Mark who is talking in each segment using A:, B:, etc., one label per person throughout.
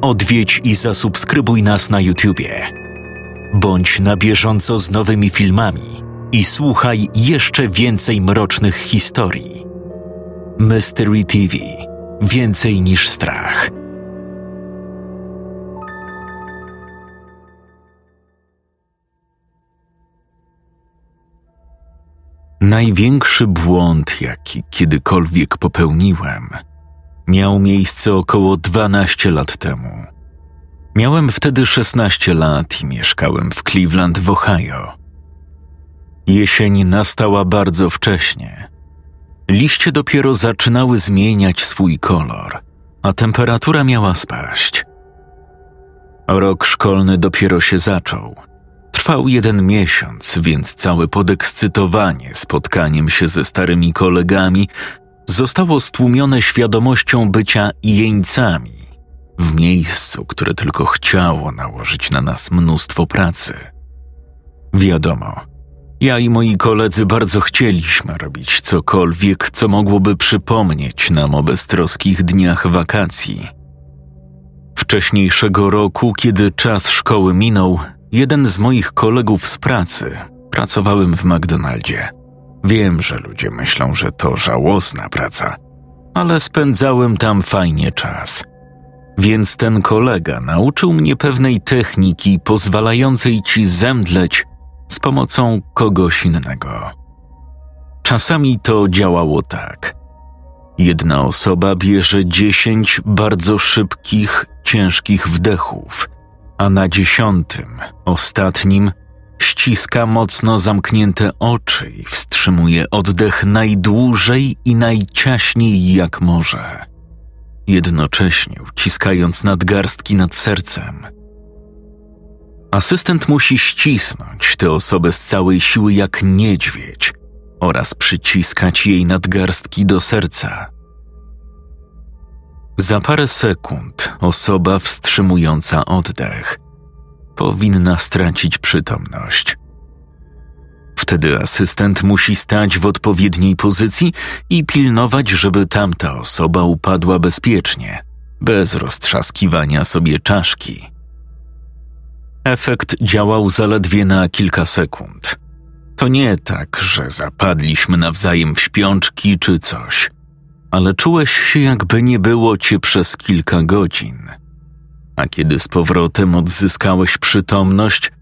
A: odwiedź i zasubskrybuj nas na YouTubie. Bądź na bieżąco z nowymi filmami i słuchaj jeszcze więcej mrocznych historii. Mystery TV Więcej niż strach. Największy błąd, jaki kiedykolwiek popełniłem, miał miejsce około 12 lat temu. Miałem wtedy 16 lat i mieszkałem w Cleveland w Ohio. Jesień nastała bardzo wcześnie. Liście dopiero zaczynały zmieniać swój kolor, a temperatura miała spaść. Rok szkolny dopiero się zaczął. Trwał jeden miesiąc, więc całe podekscytowanie spotkaniem się ze starymi kolegami zostało stłumione świadomością bycia jeńcami w miejscu, które tylko chciało nałożyć na nas mnóstwo pracy. Wiadomo, ja i moi koledzy bardzo chcieliśmy robić cokolwiek, co mogłoby przypomnieć nam o beztroskich dniach wakacji. Wcześniejszego roku, kiedy czas szkoły minął, jeden z moich kolegów z pracy pracowałem w McDonaldzie. Wiem, że ludzie myślą, że to żałosna praca, ale spędzałem tam fajnie czas. Więc ten kolega nauczył mnie pewnej techniki pozwalającej ci zemdleć z pomocą kogoś innego. Czasami to działało tak. Jedna osoba bierze dziesięć bardzo szybkich, ciężkich wdechów, a na dziesiątym, ostatnim, ściska mocno zamknięte oczy i wstrzymuje oddech najdłużej i najciaśniej jak może, jednocześnie uciskając nadgarstki nad sercem – Asystent musi ścisnąć tę osobę z całej siły jak niedźwiedź oraz przyciskać jej nadgarstki do serca. Za parę sekund osoba wstrzymująca oddech powinna stracić przytomność. Wtedy asystent musi stać w odpowiedniej pozycji i pilnować, żeby tamta osoba upadła bezpiecznie, bez roztrzaskiwania sobie czaszki. Efekt działał zaledwie na kilka sekund. To nie tak, że zapadliśmy nawzajem w śpiączki czy coś, ale czułeś się, jakby nie było cię przez kilka godzin. A kiedy z powrotem odzyskałeś przytomność,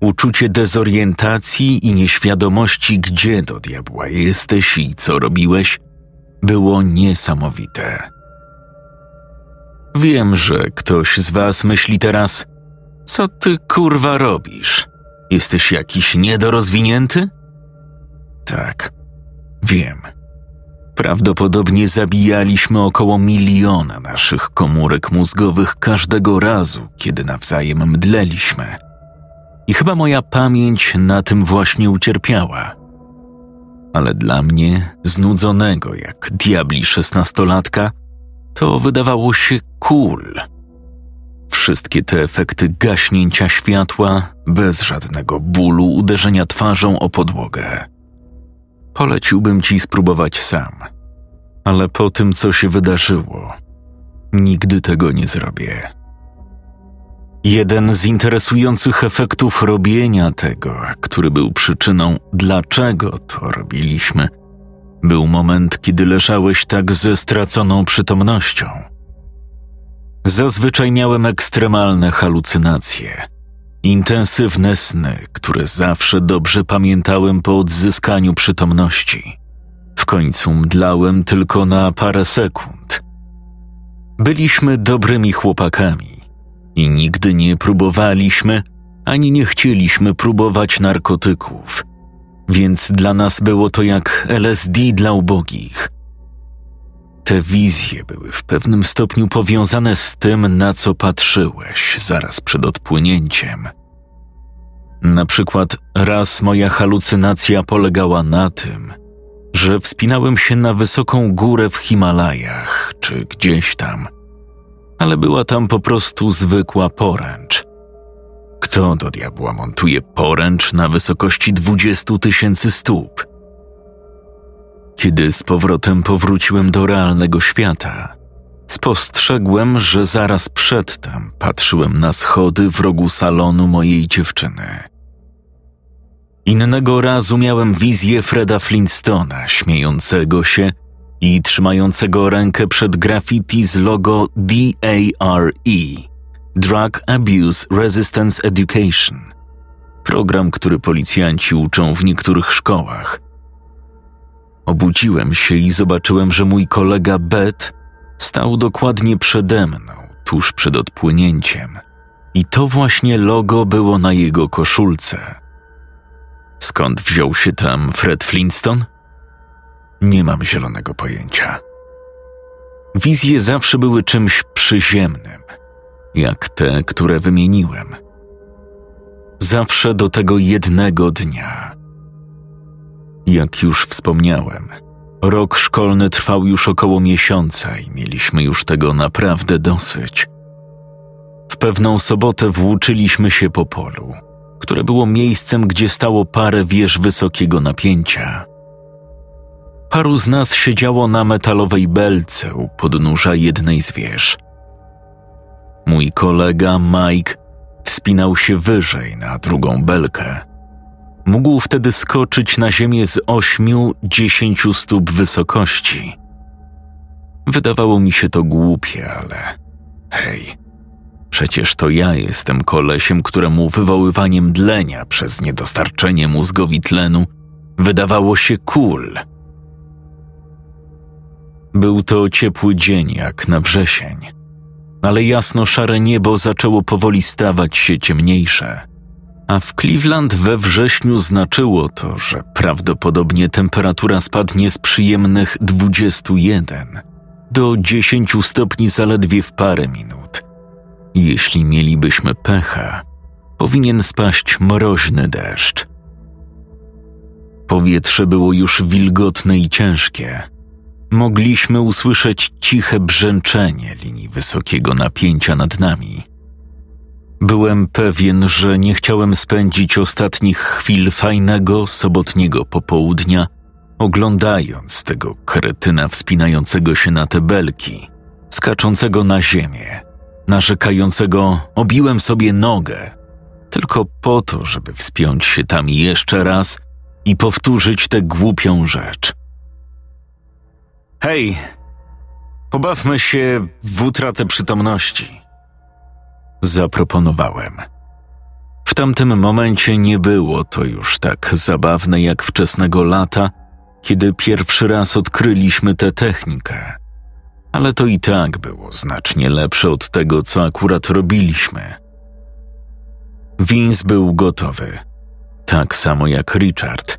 A: uczucie dezorientacji i nieświadomości, gdzie do diabła jesteś i co robiłeś, było niesamowite. Wiem, że ktoś z was myśli teraz – co ty kurwa robisz? Jesteś jakiś niedorozwinięty? Tak, wiem. Prawdopodobnie zabijaliśmy około miliona naszych komórek mózgowych każdego razu, kiedy nawzajem mdleliśmy. I chyba moja pamięć na tym właśnie ucierpiała. Ale dla mnie, znudzonego jak diabli szesnastolatka, to wydawało się cool – Wszystkie te efekty gaśnięcia światła, bez żadnego bólu, uderzenia twarzą o podłogę. Poleciłbym ci spróbować sam, ale po tym, co się wydarzyło, nigdy tego nie zrobię. Jeden z interesujących efektów robienia tego, który był przyczyną, dlaczego to robiliśmy, był moment, kiedy leżałeś tak ze straconą przytomnością. Zazwyczaj miałem ekstremalne halucynacje, intensywne sny, które zawsze dobrze pamiętałem po odzyskaniu przytomności. W końcu mdlałem tylko na parę sekund. Byliśmy dobrymi chłopakami i nigdy nie próbowaliśmy ani nie chcieliśmy próbować narkotyków, więc dla nas było to jak LSD dla ubogich – te wizje były w pewnym stopniu powiązane z tym, na co patrzyłeś zaraz przed odpłynięciem. Na przykład raz moja halucynacja polegała na tym, że wspinałem się na wysoką górę w Himalajach czy gdzieś tam, ale była tam po prostu zwykła poręcz. Kto do diabła montuje poręcz na wysokości dwudziestu tysięcy stóp? Kiedy z powrotem powróciłem do realnego świata, Spostrzegłem, że zaraz przedtem patrzyłem na schody w rogu salonu mojej dziewczyny. Innego razu miałem wizję Freda Flintstona śmiejącego się i trzymającego rękę przed graffiti z logo DARE Drug Abuse Resistance Education program, który policjanci uczą w niektórych szkołach. Obudziłem się i zobaczyłem, że mój kolega Bet stał dokładnie przede mną, tuż przed odpłynięciem. I to właśnie logo było na jego koszulce. Skąd wziął się tam Fred Flintstone? Nie mam zielonego pojęcia. Wizje zawsze były czymś przyziemnym, jak te, które wymieniłem. Zawsze do tego jednego dnia. Jak już wspomniałem, rok szkolny trwał już około miesiąca i mieliśmy już tego naprawdę dosyć. W pewną sobotę włóczyliśmy się po polu, które było miejscem, gdzie stało parę wież wysokiego napięcia. Paru z nas siedziało na metalowej belce u podnóża jednej z wież. Mój kolega Mike wspinał się wyżej na drugą belkę. Mógł wtedy skoczyć na ziemię z ośmiu, dziesięciu stóp wysokości. Wydawało mi się to głupie, ale hej, przecież to ja jestem kolesiem, któremu wywoływaniem dlenia przez niedostarczenie mózgowi tlenu wydawało się cool. Był to ciepły dzień jak na wrzesień, ale jasno-szare niebo zaczęło powoli stawać się ciemniejsze. A w Cleveland we wrześniu znaczyło to, że prawdopodobnie temperatura spadnie z przyjemnych 21 do 10 stopni zaledwie w parę minut. Jeśli mielibyśmy pecha, powinien spaść mroźny deszcz. Powietrze było już wilgotne i ciężkie mogliśmy usłyszeć ciche brzęczenie linii wysokiego napięcia nad nami. Byłem pewien, że nie chciałem spędzić ostatnich chwil fajnego sobotniego popołudnia, oglądając tego kretyna wspinającego się na te belki, skaczącego na ziemię, narzekającego obiłem sobie nogę, tylko po to, żeby wspiąć się tam jeszcze raz i powtórzyć tę głupią rzecz. Hej, pobawmy się w utratę przytomności. Zaproponowałem. W tamtym momencie nie było to już tak zabawne jak wczesnego lata, kiedy pierwszy raz odkryliśmy tę technikę. Ale to i tak było znacznie lepsze od tego, co akurat robiliśmy. Vince był gotowy, tak samo jak Richard,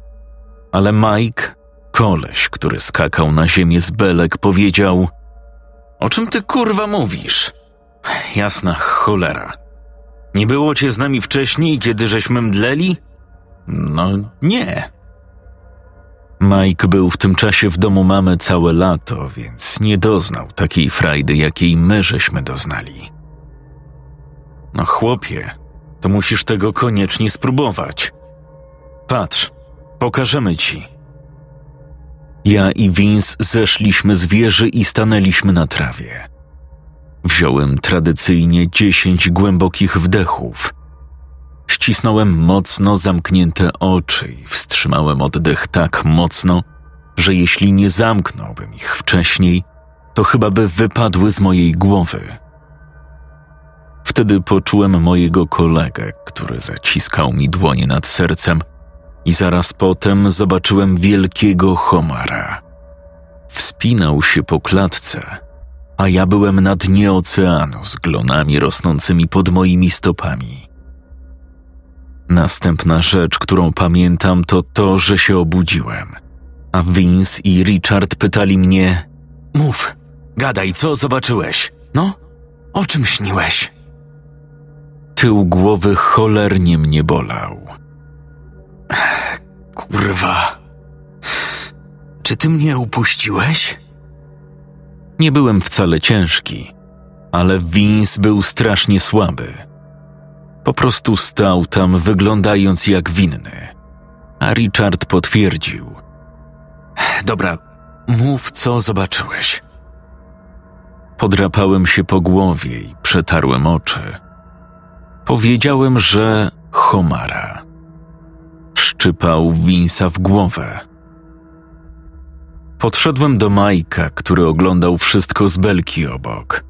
A: ale Mike Koleś, który skakał na ziemię z belek, powiedział: O czym ty kurwa mówisz? Jasna cholera. Nie było cię z nami wcześniej, kiedy żeśmy mdleli? No nie. Mike był w tym czasie w domu mamy całe lato, więc nie doznał takiej frajdy, jakiej my żeśmy doznali. No chłopie, to musisz tego koniecznie spróbować. Patrz, pokażemy ci. Ja i Vince zeszliśmy z wieży i stanęliśmy na trawie. Wziąłem tradycyjnie dziesięć głębokich wdechów. Ścisnąłem mocno zamknięte oczy i wstrzymałem oddech tak mocno, że jeśli nie zamknąłbym ich wcześniej, to chyba by wypadły z mojej głowy. Wtedy poczułem mojego kolegę, który zaciskał mi dłonie nad sercem i zaraz potem zobaczyłem wielkiego homara. Wspinał się po klatce, a ja byłem na dnie oceanu z glonami rosnącymi pod moimi stopami. Następna rzecz, którą pamiętam, to to, że się obudziłem, a Vince i Richard pytali mnie: Mów, gadaj, co zobaczyłeś? No, o czym śniłeś? Tył głowy cholernie mnie bolał. Kurwa. Czy ty mnie upuściłeś? Nie byłem wcale ciężki, ale Vince był strasznie słaby. Po prostu stał tam wyglądając jak winny, a Richard potwierdził. Dobra, mów, co zobaczyłeś. Podrapałem się po głowie i przetarłem oczy. Powiedziałem, że homara. Szczypał Winsa w głowę. Podszedłem do Majka, który oglądał wszystko z belki obok.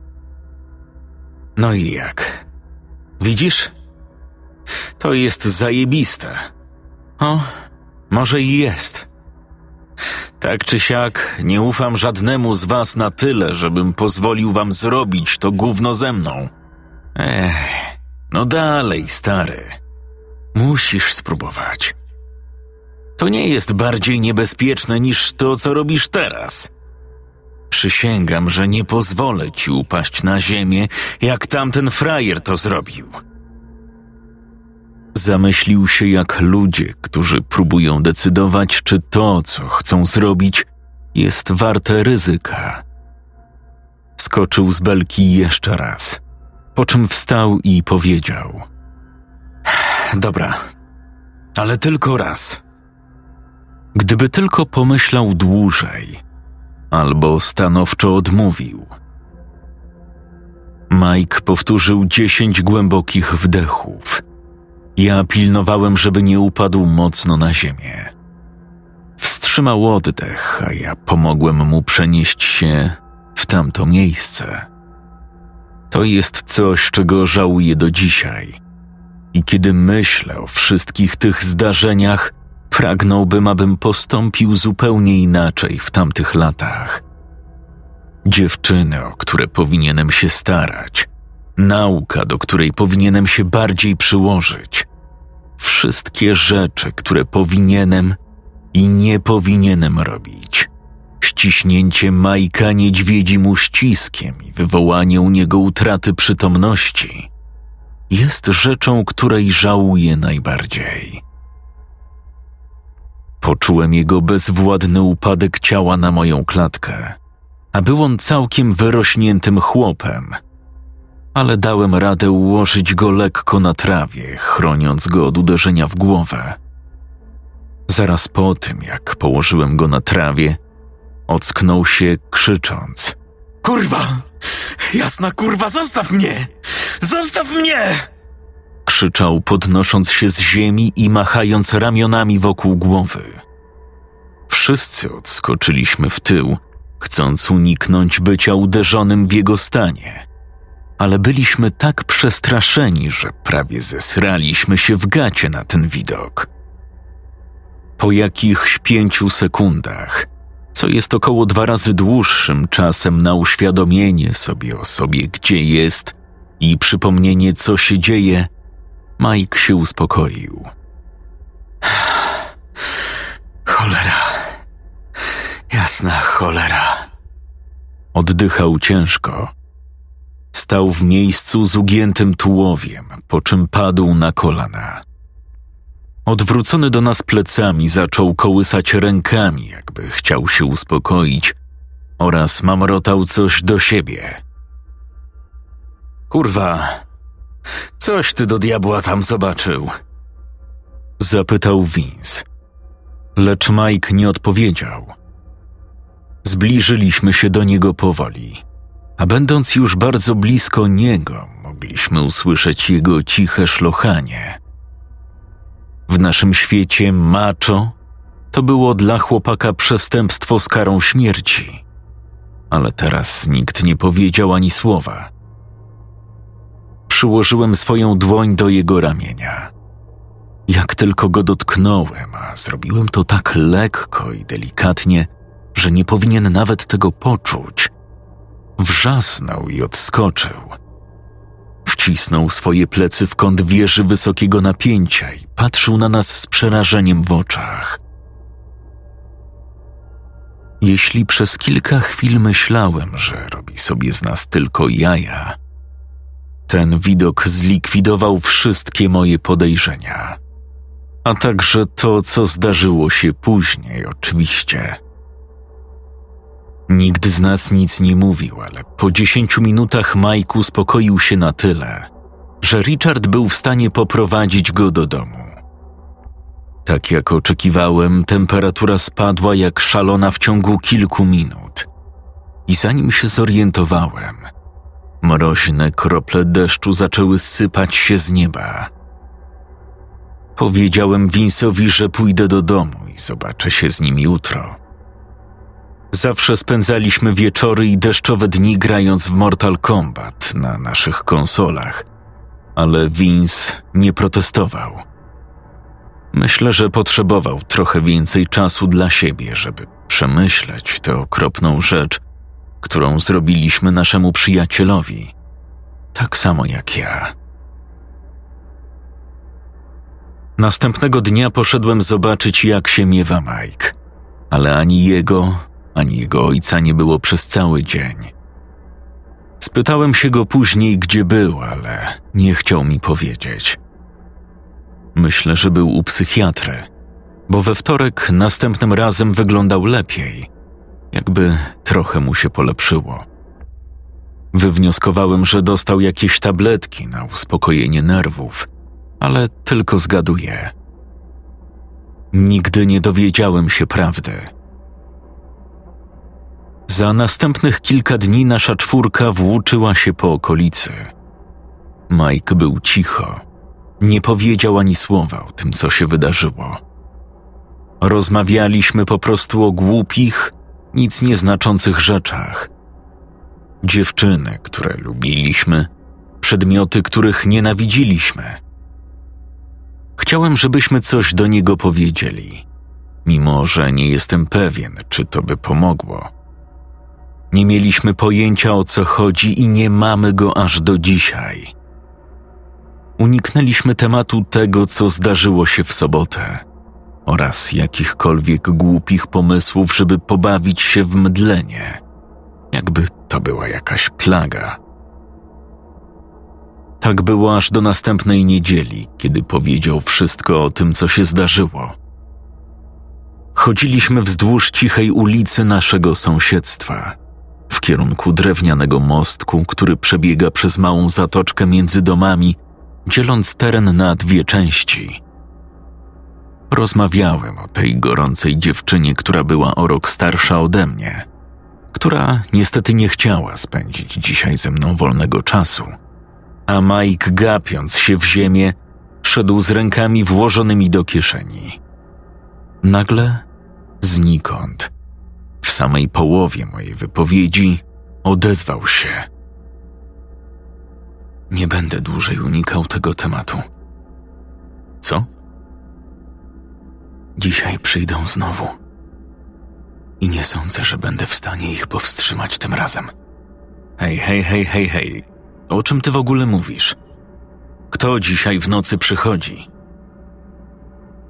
A: No i jak? Widzisz? To jest zajebiste. O, może i jest. Tak czy siak, nie ufam żadnemu z was na tyle, żebym pozwolił wam zrobić to gówno ze mną. Ech, no dalej, stary. Musisz spróbować. To nie jest bardziej niebezpieczne niż to, co robisz teraz. Przysięgam, że nie pozwolę ci upaść na ziemię, jak tamten frajer to zrobił. Zamyślił się jak ludzie, którzy próbują decydować, czy to, co chcą zrobić, jest warte ryzyka. Skoczył z belki jeszcze raz, po czym wstał i powiedział: Dobra, ale tylko raz. Gdyby tylko pomyślał dłużej, albo stanowczo odmówił. Mike powtórzył dziesięć głębokich wdechów ja pilnowałem, żeby nie upadł mocno na ziemię. Wstrzymał oddech, a ja pomogłem mu przenieść się w tamto miejsce. To jest coś, czego żałuję do dzisiaj. I kiedy myślę o wszystkich tych zdarzeniach, pragnąłbym, abym postąpił zupełnie inaczej w tamtych latach. Dziewczyny, o które powinienem się starać, nauka, do której powinienem się bardziej przyłożyć, wszystkie rzeczy, które powinienem i nie powinienem robić. Ściśnięcie Majka niedźwiedzim uściskiem i wywołanie u niego utraty przytomności jest rzeczą, której żałuję najbardziej. Poczułem jego bezwładny upadek ciała na moją klatkę, a był on całkiem wyrośniętym chłopem – ale dałem radę ułożyć go lekko na trawie, chroniąc go od uderzenia w głowę. Zaraz po tym, jak położyłem go na trawie, ocknął się krzycząc:
B: Kurwa! Jasna kurwa, zostaw mnie! Zostaw mnie!
A: Krzyczał, podnosząc się z ziemi i machając ramionami wokół głowy. Wszyscy odskoczyliśmy w tył, chcąc uniknąć bycia uderzonym w jego stanie ale byliśmy tak przestraszeni, że prawie zesraliśmy się w gacie na ten widok. Po jakichś pięciu sekundach, co jest około dwa razy dłuższym czasem na uświadomienie sobie o sobie, gdzie jest i przypomnienie, co się dzieje, Mike się uspokoił.
B: Cholera. Jasna cholera.
A: Oddychał ciężko Stał w miejscu z ugiętym tułowiem, po czym padł na kolana. Odwrócony do nas plecami, zaczął kołysać rękami, jakby chciał się uspokoić, oraz mamrotał coś do siebie.
B: Kurwa, coś ty do diabła tam zobaczył?
A: Zapytał Vince. Lecz Mike nie odpowiedział. Zbliżyliśmy się do niego powoli a będąc już bardzo blisko niego, mogliśmy usłyszeć jego ciche szlochanie. W naszym świecie macho to było dla chłopaka przestępstwo z karą śmierci, ale teraz nikt nie powiedział ani słowa. Przyłożyłem swoją dłoń do jego ramienia. Jak tylko go dotknąłem, a zrobiłem to tak lekko i delikatnie, że nie powinien nawet tego poczuć – Wrzasnął i odskoczył. Wcisnął swoje plecy w kąt wieży wysokiego napięcia i patrzył na nas z przerażeniem w oczach. Jeśli przez kilka chwil myślałem, że robi sobie z nas tylko jaja, ten widok zlikwidował wszystkie moje podejrzenia, a także to, co zdarzyło się później, oczywiście. Nikt z nas nic nie mówił, ale po dziesięciu minutach Mike uspokoił się na tyle, że Richard był w stanie poprowadzić go do domu. Tak jak oczekiwałem, temperatura spadła jak szalona w ciągu kilku minut. i zanim się zorientowałem, mroźne krople deszczu zaczęły sypać się z nieba. Powiedziałem Vince'owi, że pójdę do domu i zobaczę się z nim jutro. Zawsze spędzaliśmy wieczory i deszczowe dni grając w Mortal Kombat na naszych konsolach, ale Vince nie protestował. Myślę, że potrzebował trochę więcej czasu dla siebie, żeby przemyśleć tę okropną rzecz, którą zrobiliśmy naszemu przyjacielowi, tak samo jak ja. Następnego dnia poszedłem zobaczyć, jak się miewa Mike, ale ani jego, ani jego ojca nie było przez cały dzień. Spytałem się go później, gdzie był, ale nie chciał mi powiedzieć. Myślę, że był u psychiatry, bo we wtorek następnym razem wyglądał lepiej, jakby trochę mu się polepszyło. Wywnioskowałem, że dostał jakieś tabletki na uspokojenie nerwów, ale tylko zgaduję. Nigdy nie dowiedziałem się prawdy. Za następnych kilka dni nasza czwórka włóczyła się po okolicy. Mike był cicho. Nie powiedział ani słowa o tym, co się wydarzyło. Rozmawialiśmy po prostu o głupich, nic nieznaczących rzeczach. Dziewczyny, które lubiliśmy, przedmioty, których nienawidziliśmy. Chciałem, żebyśmy coś do niego powiedzieli, mimo że nie jestem pewien, czy to by pomogło. Nie mieliśmy pojęcia o co chodzi i nie mamy go aż do dzisiaj. Uniknęliśmy tematu tego, co zdarzyło się w sobotę oraz jakichkolwiek głupich pomysłów, żeby pobawić się w mdlenie, jakby to była jakaś plaga. Tak było aż do następnej niedzieli, kiedy powiedział wszystko o tym, co się zdarzyło. Chodziliśmy wzdłuż cichej ulicy naszego sąsiedztwa, w kierunku drewnianego mostku, który przebiega przez małą zatoczkę między domami, dzieląc teren na dwie części. Rozmawiałem o tej gorącej dziewczynie, która była o rok starsza ode mnie, która niestety nie chciała spędzić dzisiaj ze mną wolnego czasu. A Mike, gapiąc się w ziemię, szedł z rękami włożonymi do kieszeni. Nagle, znikąd, w samej połowie mojej wypowiedzi, odezwał się. Nie będę dłużej unikał tego tematu. Co? Dzisiaj przyjdą znowu. I nie sądzę, że będę w stanie ich powstrzymać tym razem. Hej, hej, hej, hej, hej. O czym ty w ogóle mówisz? Kto dzisiaj w nocy przychodzi?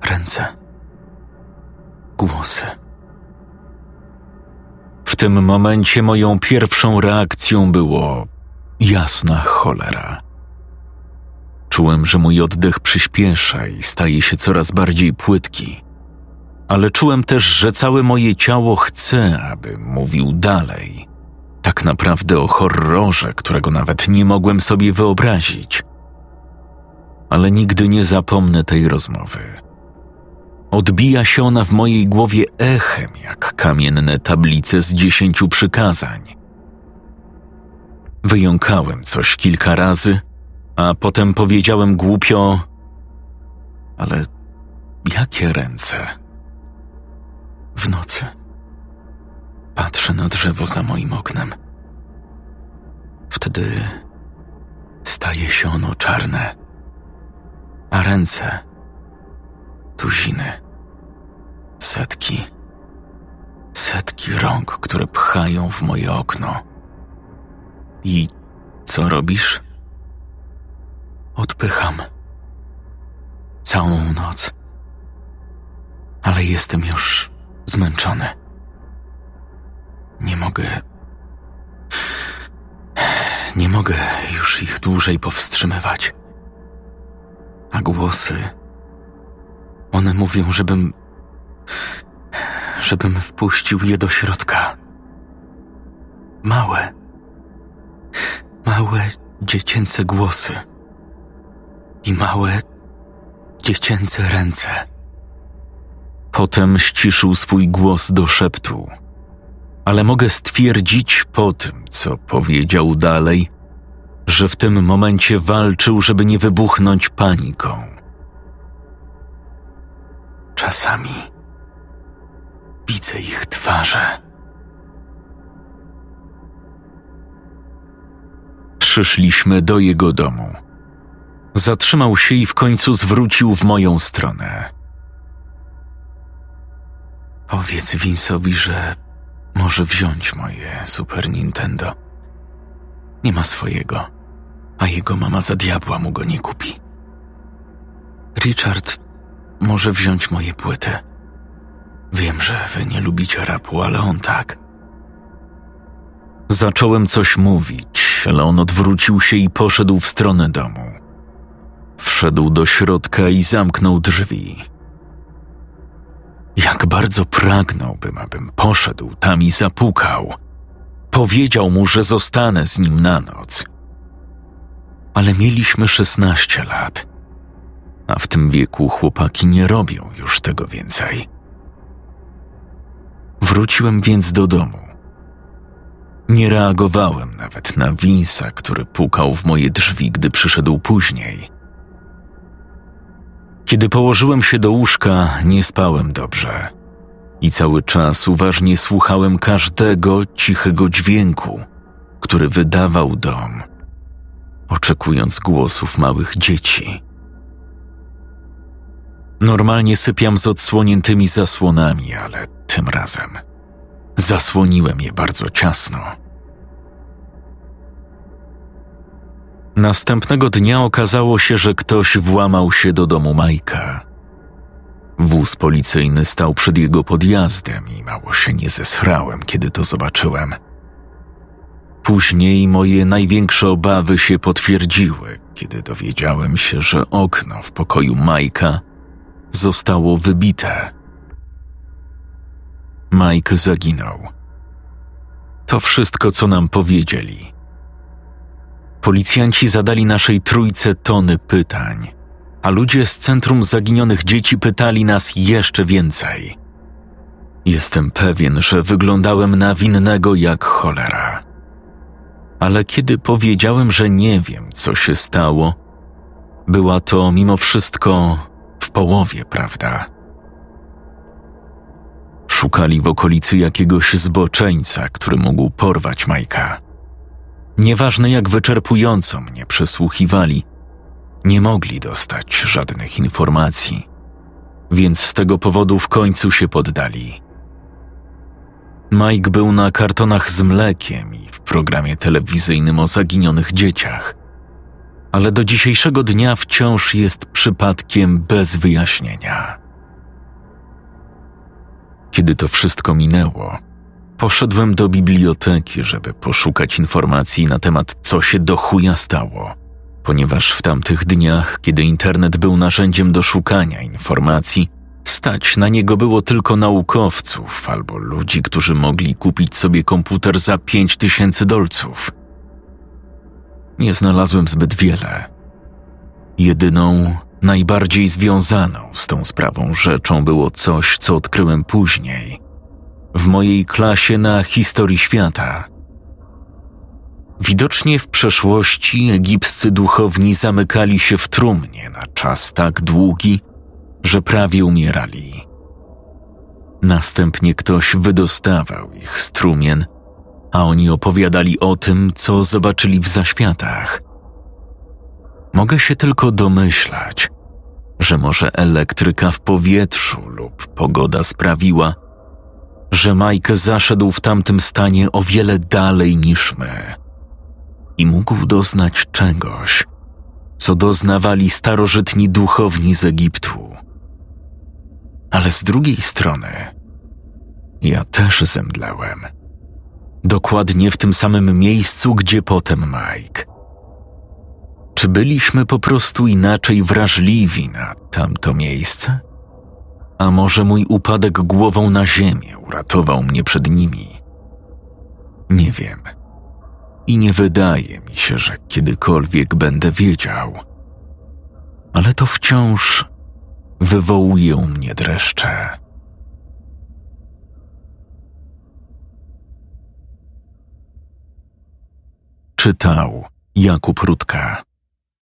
A: Ręce. Głosy. W tym momencie moją pierwszą reakcją było jasna cholera. Czułem, że mój oddech przyspiesza i staje się coraz bardziej płytki ale czułem też, że całe moje ciało chce, aby mówił dalej. Tak naprawdę o horrorze, którego nawet nie mogłem sobie wyobrazić. Ale nigdy nie zapomnę tej rozmowy. Odbija się ona w mojej głowie echem, jak kamienne tablice z dziesięciu przykazań. Wyjąkałem coś kilka razy, a potem powiedziałem głupio: Ale jakie ręce? W nocy. Patrzę na drzewo za moim oknem. Wtedy staje się ono czarne, a ręce tuziny, setki, setki rąk, które pchają w moje okno. I co robisz? Odpycham. Całą noc. Ale jestem już zmęczony. Nie mogę. Nie mogę już ich dłużej powstrzymywać. A głosy. One mówią, żebym. żebym wpuścił je do środka. Małe. Małe dziecięce głosy. I małe dziecięce ręce. Potem ściszył swój głos do szeptu, ale mogę stwierdzić po tym, co powiedział dalej, że w tym momencie walczył, żeby nie wybuchnąć paniką. Czasami widzę ich twarze. Przyszliśmy do jego domu. Zatrzymał się i w końcu zwrócił w moją stronę. Powiedz Vince'owi, że może wziąć moje Super Nintendo. Nie ma swojego, a jego mama za diabła mu go nie kupi. Richard może wziąć moje płyty. Wiem, że wy nie lubicie rapu, ale on tak. Zacząłem coś mówić, ale on odwrócił się i poszedł w stronę domu. Wszedł do środka i zamknął drzwi. Jak bardzo pragnąłbym, abym poszedł tam i zapukał. Powiedział mu, że zostanę z nim na noc. Ale mieliśmy szesnaście lat, a w tym wieku chłopaki nie robią już tego więcej. Wróciłem więc do domu. Nie reagowałem nawet na Winsa, który pukał w moje drzwi, gdy przyszedł później. Kiedy położyłem się do łóżka, nie spałem dobrze i cały czas uważnie słuchałem każdego cichego dźwięku, który wydawał dom, oczekując głosów małych dzieci. Normalnie sypiam z odsłoniętymi zasłonami, ale tym razem zasłoniłem je bardzo ciasno. Następnego dnia okazało się, że ktoś włamał się do domu Majka. Wóz policyjny stał przed jego podjazdem i mało się nie zesrałem, kiedy to zobaczyłem. Później moje największe obawy się potwierdziły, kiedy dowiedziałem się, że okno w pokoju Majka zostało wybite. Mike zaginął. To wszystko, co nam powiedzieli. Policjanci zadali naszej trójce tony pytań, a ludzie z Centrum Zaginionych Dzieci pytali nas jeszcze więcej. Jestem pewien, że wyglądałem na winnego jak cholera. Ale kiedy powiedziałem, że nie wiem, co się stało, była to mimo wszystko w połowie prawda. Szukali w okolicy jakiegoś zboczeńca, który mógł porwać Majka. Nieważne jak wyczerpująco mnie przesłuchiwali, nie mogli dostać żadnych informacji, więc z tego powodu w końcu się poddali. Mike był na kartonach z mlekiem i w programie telewizyjnym o zaginionych dzieciach, ale do dzisiejszego dnia wciąż jest przypadkiem bez wyjaśnienia. Kiedy to wszystko minęło, Poszedłem do biblioteki, żeby poszukać informacji na temat, co się do chuja stało, ponieważ w tamtych dniach, kiedy internet był narzędziem do szukania informacji, stać na niego było tylko naukowców albo ludzi, którzy mogli kupić sobie komputer za pięć tysięcy dolców. Nie znalazłem zbyt wiele. Jedyną, najbardziej związaną z tą sprawą rzeczą było coś, co odkryłem później – w mojej klasie na historii świata. Widocznie w przeszłości egipscy duchowni zamykali się w trumnie na czas tak długi, że prawie umierali. Następnie ktoś wydostawał ich z trumien, a oni opowiadali o tym, co zobaczyli w zaświatach. Mogę się tylko domyślać, że może elektryka w powietrzu lub pogoda sprawiła, że Mike zaszedł w tamtym stanie o wiele dalej niż my i mógł doznać czegoś, co doznawali starożytni duchowni z Egiptu. Ale z drugiej strony, ja też zemdlałem. Dokładnie w tym samym miejscu, gdzie potem Mike. Czy byliśmy po prostu inaczej wrażliwi na tamto miejsce? A może mój upadek głową na ziemię uratował mnie przed nimi? Nie wiem. I nie wydaje mi się, że kiedykolwiek będę wiedział. Ale to wciąż wywołuje u mnie dreszcze. Czytał Jakub Rutka.